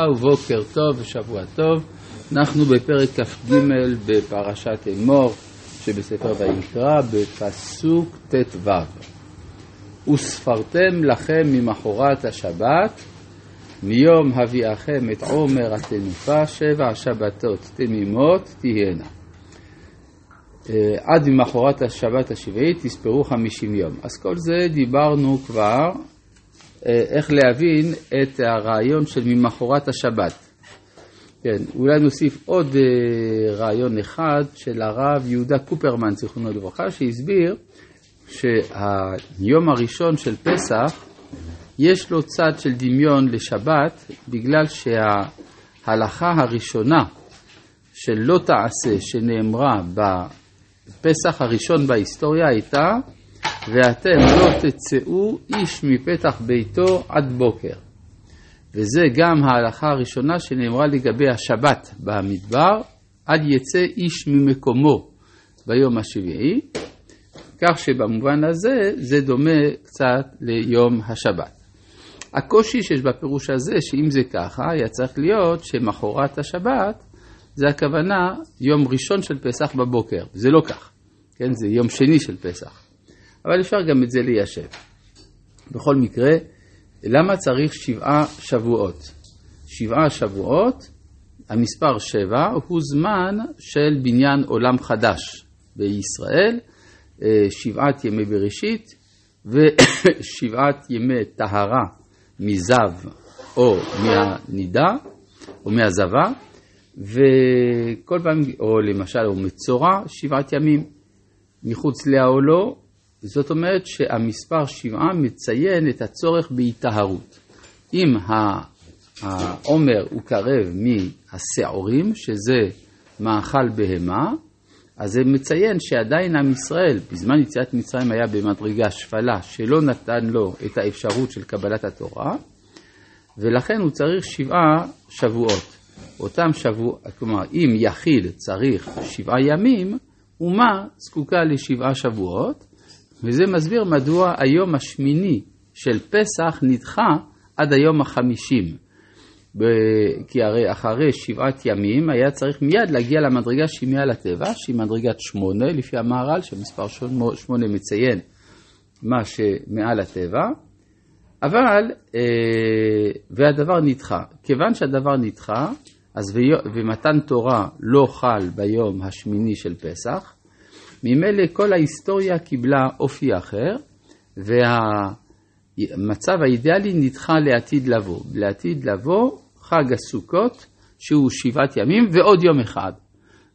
ובוקר טוב ושבוע טוב, אנחנו בפרק כ"ג בפרשת אמור שבספר ויקרא בפסוק ט"ו. וספרתם לכם ממחרת השבת מיום הביאכם את עומר התנופה שבע שבתות תמימות תהיינה. אה, עד ממחרת השבת השביעית תספרו חמישים יום. אז כל זה דיברנו כבר איך להבין את הרעיון של ממחרת השבת. כן, אולי נוסיף עוד אה, רעיון אחד של הרב יהודה קופרמן, זיכרונו לברכה, שהסביר שהיום הראשון של פסח יש לו צד של דמיון לשבת, בגלל שההלכה הראשונה של לא תעשה שנאמרה בפסח הראשון בהיסטוריה הייתה ואתם לא תצאו איש מפתח ביתו עד בוקר. וזה גם ההלכה הראשונה שנאמרה לגבי השבת במדבר, עד יצא איש ממקומו ביום השביעי, כך שבמובן הזה זה דומה קצת ליום השבת. הקושי שיש בפירוש הזה, שאם זה ככה, היה צריך להיות שמחרת השבת זה הכוונה יום ראשון של פסח בבוקר, זה לא כך, כן, זה יום שני של פסח. אבל אפשר גם את זה ליישב. בכל מקרה, למה צריך שבעה שבועות? שבעה שבועות, המספר שבע הוא זמן של בניין עולם חדש בישראל, אה, שבעת ימי בראשית ושבעת ימי טהרה מזב או מהנידה או מהזבה, וכל פעם, או למשל, או מצורע, שבעת ימים. מחוץ לעולו זאת אומרת שהמספר שבעה מציין את הצורך בהיטהרות. אם העומר הוא קרב מהשעורים, שזה מאכל בהמה, אז זה מציין שעדיין עם ישראל, בזמן יציאת מצרים היה במדרגה שפלה, שלא נתן לו את האפשרות של קבלת התורה, ולכן הוא צריך שבעה שבועות. אותם שבועות, כלומר, אם יחיד צריך שבעה ימים, אומה זקוקה לשבעה שבועות, וזה מסביר מדוע היום השמיני של פסח נדחה עד היום החמישים. כי הרי אחרי שבעת ימים היה צריך מיד להגיע למדרגה שהיא מעל הטבע, שהיא מדרגת שמונה, לפי המהר"ל, שמספר שמונה מציין מה שמעל הטבע, אבל, אה, והדבר נדחה. כיוון שהדבר נדחה, אז ומתן תורה לא חל ביום השמיני של פסח, ממילא כל ההיסטוריה קיבלה אופי אחר, והמצב האידיאלי נדחה לעתיד לבוא. לעתיד לבוא חג הסוכות, שהוא שבעת ימים, ועוד יום אחד,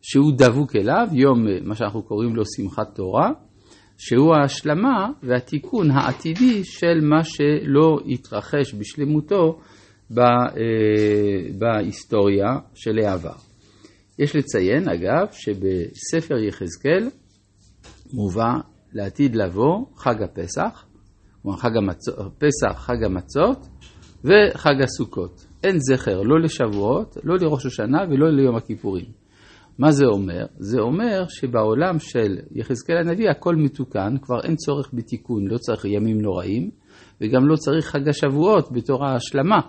שהוא דבוק אליו, יום, מה שאנחנו קוראים לו שמחת תורה, שהוא ההשלמה והתיקון העתידי של מה שלא התרחש בשלמותו אה, בהיסטוריה של העבר. יש לציין, אגב, שבספר יחזקאל מובא לעתיד לבוא חג הפסח, כלומר חג המצות, פסח, חג המצות וחג הסוכות. אין זכר לא לשבועות, לא לראש השנה ולא ליום הכיפורים. מה זה אומר? זה אומר שבעולם של יחזקאל הנביא הכל מתוקן, כבר אין צורך בתיקון, לא צריך ימים נוראים, וגם לא צריך חג השבועות בתור ההשלמה,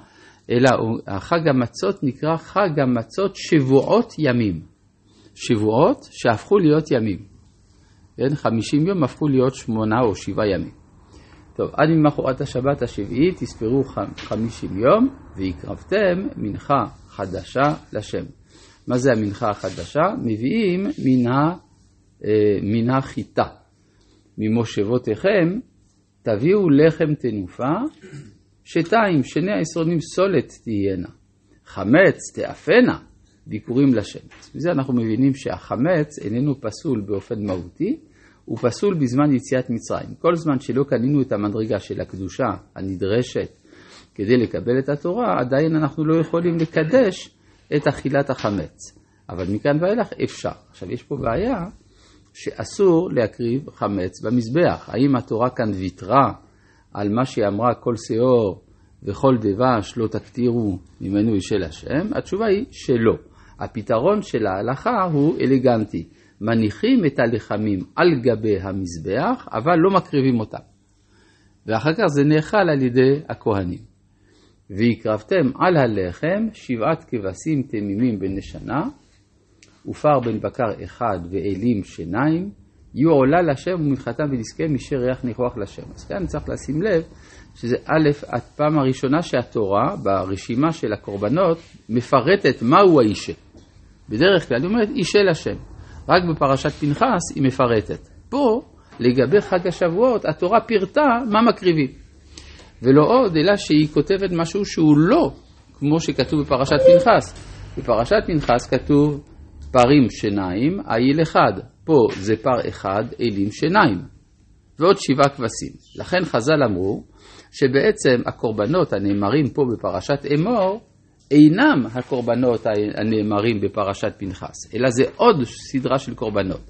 אלא החג המצות נקרא חג המצות שבועות ימים. שבועות שהפכו להיות ימים. כן, 50 יום הפכו להיות שמונה או שבעה ימים. טוב, עד ממחרת השבת השביעית תספרו 50 יום, והקרבתם מנחה חדשה לשם. מה זה המנחה החדשה? מביאים מן, החיטה. ממושבותיכם תביאו לחם תנופה, שתיים, שני העשרונים סולת תהיינה, חמץ תאפנה, ביקורים לשם. מזה אנחנו מבינים שהחמץ איננו פסול באופן מהותי, הוא פסול בזמן יציאת מצרים. כל זמן שלא קנינו את המדרגה של הקדושה הנדרשת כדי לקבל את התורה, עדיין אנחנו לא יכולים לקדש את אכילת החמץ. אבל מכאן ואילך אפשר. עכשיו יש פה בעיה שאסור להקריב חמץ במזבח. האם התורה כאן ויתרה על מה שהיא אמרה כל שאור וכל דבש לא תקטירו ממנו של השם? התשובה היא שלא. הפתרון של ההלכה הוא אלגנטי. מניחים את הלחמים על גבי המזבח, אבל לא מקריבים אותם. ואחר כך זה נאכל על ידי הכהנים. והקרבתם על הלחם שבעת כבשים תמימים בני שנה, ופר בן בקר אחד ואלים שניים, יהיו עולה לשם ומנחתם ונזכה משי ריח ניחוח לשם. אז כאן צריך לשים לב שזה א', הפעם הראשונה שהתורה ברשימה של הקורבנות מפרטת מהו האישה. בדרך כלל היא אומרת אישה לשם. רק בפרשת פנחס היא מפרטת. פה, לגבי חג השבועות, התורה פירטה מה מקריבים. ולא עוד, אלא שהיא כותבת משהו שהוא לא כמו שכתוב בפרשת פנחס. בפרשת פנחס כתוב פרים שיניים, העיל אחד. פה זה פר אחד, אלים שיניים. ועוד שבעה כבשים. לכן חז"ל אמרו שבעצם הקורבנות הנאמרים פה בפרשת אמור אינם הקורבנות הנאמרים בפרשת פנחס, אלא זה עוד סדרה של קורבנות.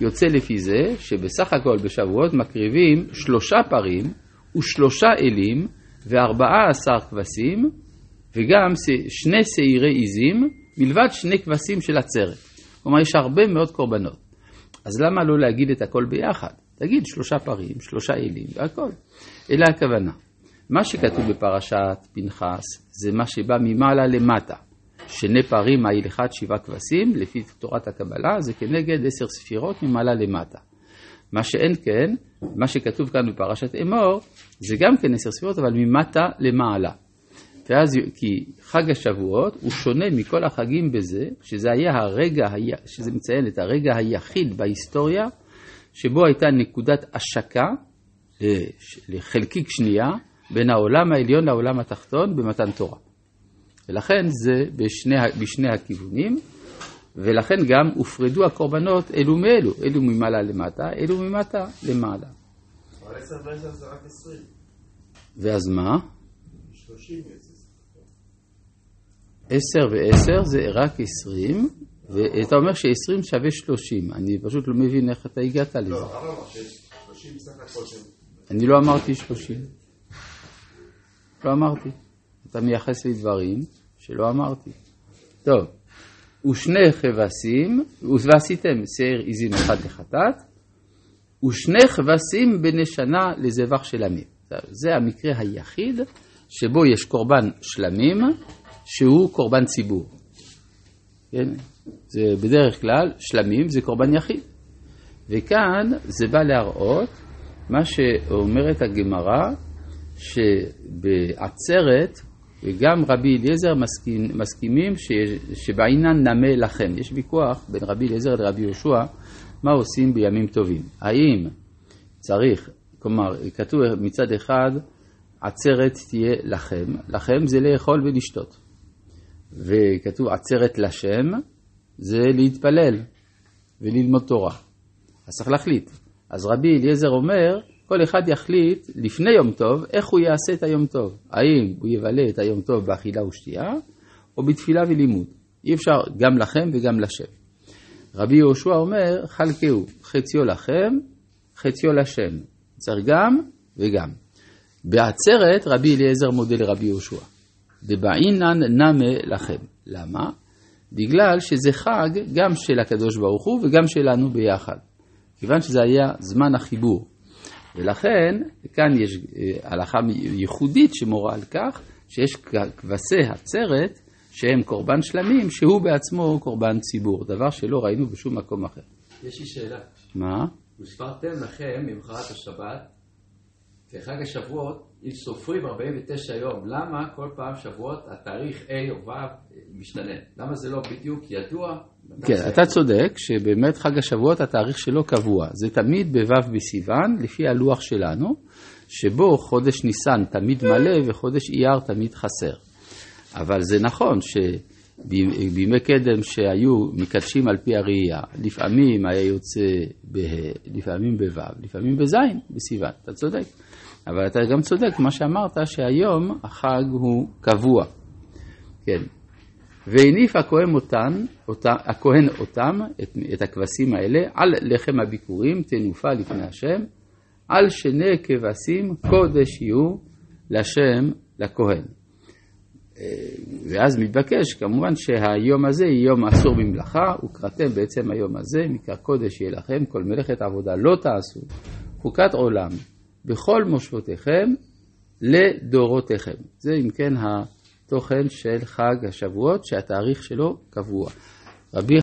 יוצא לפי זה שבסך הכל בשבועות מקריבים שלושה פרים ושלושה אלים וארבעה עשר כבשים וגם שני שעירי עיזים מלבד שני כבשים של עצרת. כלומר יש הרבה מאוד קורבנות. אז למה לא להגיד את הכל ביחד? תגיד שלושה פרים, שלושה אלים והכל. אלא הכוונה. מה שכתוב בפרשת פנחס זה מה שבא ממעלה למטה. שני העיל אחד, שבעה כבשים, לפי תורת הקבלה, זה כנגד עשר ספירות ממעלה למטה. מה שאין כן, מה שכתוב כאן בפרשת אמור, זה גם כן עשר ספירות, אבל ממטה למעלה. ואז, כי חג השבועות הוא שונה מכל החגים בזה, שזה היה הרגע, שזה מציין את הרגע היחיד בהיסטוריה, שבו הייתה נקודת השקה אה, לחלקיק שנייה בין העולם העליון לעולם התחתון במתן תורה. ולכן זה בשני, בשני הכיוונים, ולכן גם הופרדו הקורבנות אלו מאלו, אלו ממעלה למטה, אלו ממטה למעלה. אבל עשר ועשר זה רק עשרים. ואז מה? שלושים יוצא. עשר ועשר זה רק עשרים, ואתה אומר שעשרים שווה שלושים. אני פשוט לא מבין איך אתה הגעת לזה. לא, הרב אמר שיש שלושים סך הכל. אני לא אמרתי שלושים. לא אמרתי. אתה מייחס לי דברים שלא אמרתי. טוב, ושני כבשים, ועשיתם שעיר עזים אחד לחטאת, ושני כבשים בני שנה לזבח של עמים. זה המקרה היחיד שבו יש קורבן שלמים שהוא קורבן ציבור. כן? זה בדרך כלל, שלמים זה קורבן יחיד. וכאן זה בא להראות מה שאומרת הגמרא, שבעצרת, וגם רבי אליעזר מסכים, מסכימים ש, שבעינן נמה לכם. יש ויכוח בין רבי אליעזר לרבי יהושע, מה עושים בימים טובים. האם צריך, כלומר, כתוב מצד אחד, עצרת תהיה לכם, לכם זה לאכול ולשתות. וכתוב עצרת לשם, זה להתפלל וללמוד תורה. אז צריך להחליט. אז רבי אליעזר אומר, כל אחד יחליט לפני יום טוב, איך הוא יעשה את היום טוב. האם הוא יבלה את היום טוב באכילה ושתייה, או בתפילה ולימוד. אי אפשר גם לכם וגם לשם. רבי יהושע אומר, חלקהו, חציו לכם, חציו לשם. צריך גם וגם. בעצרת רבי אליעזר מודה לרבי יהושע. דבעינן נמה לכם. למה? בגלל שזה חג גם של הקדוש ברוך הוא וגם שלנו ביחד. כיוון שזה היה זמן החיבור. ולכן כאן יש אה, הלכה ייחודית שמורה על כך שיש כבשי עצרת שהם קורבן שלמים, שהוא בעצמו קורבן ציבור, דבר שלא ראינו בשום מקום אחר. יש לי שאלה. מה? וספרתם לכם ממחרת השבת, כחג השבועות, אם סופרים 49 יום, למה כל פעם שבועות התאריך A או ו' משתנה? למה זה לא בדיוק ידוע? כן, אתה צודק שבאמת חג השבועות התאריך שלו קבוע. זה תמיד בו' בסיוון, לפי הלוח שלנו, שבו חודש ניסן תמיד מלא וחודש אייר תמיד חסר. אבל זה נכון שבימי קדם שהיו מקדשים על פי הראייה, לפעמים היה יוצא בה', לפעמים בו', לפעמים בז' בסיוון, אתה צודק. אבל אתה גם צודק מה שאמרת שהיום החג הוא קבוע. כן. והניף הכהן אותן, אותה, הכהן אותם, את, את הכבשים האלה, על לחם הביקורים, תנופה לפני השם, על שני כבשים קודש יהיו לשם לכהן. אה, ואז מתבקש כמובן שהיום הזה יהיה יום אסור במלאכה, וקראתם בעצם היום הזה, מקרא קודש יהיה לכם, כל מלאכת עבודה לא תעשו, חוקת עולם, בכל מושבותיכם לדורותיכם. זה אם כן התוכן של חג השבועות שהתאריך שלו קבוע. רבי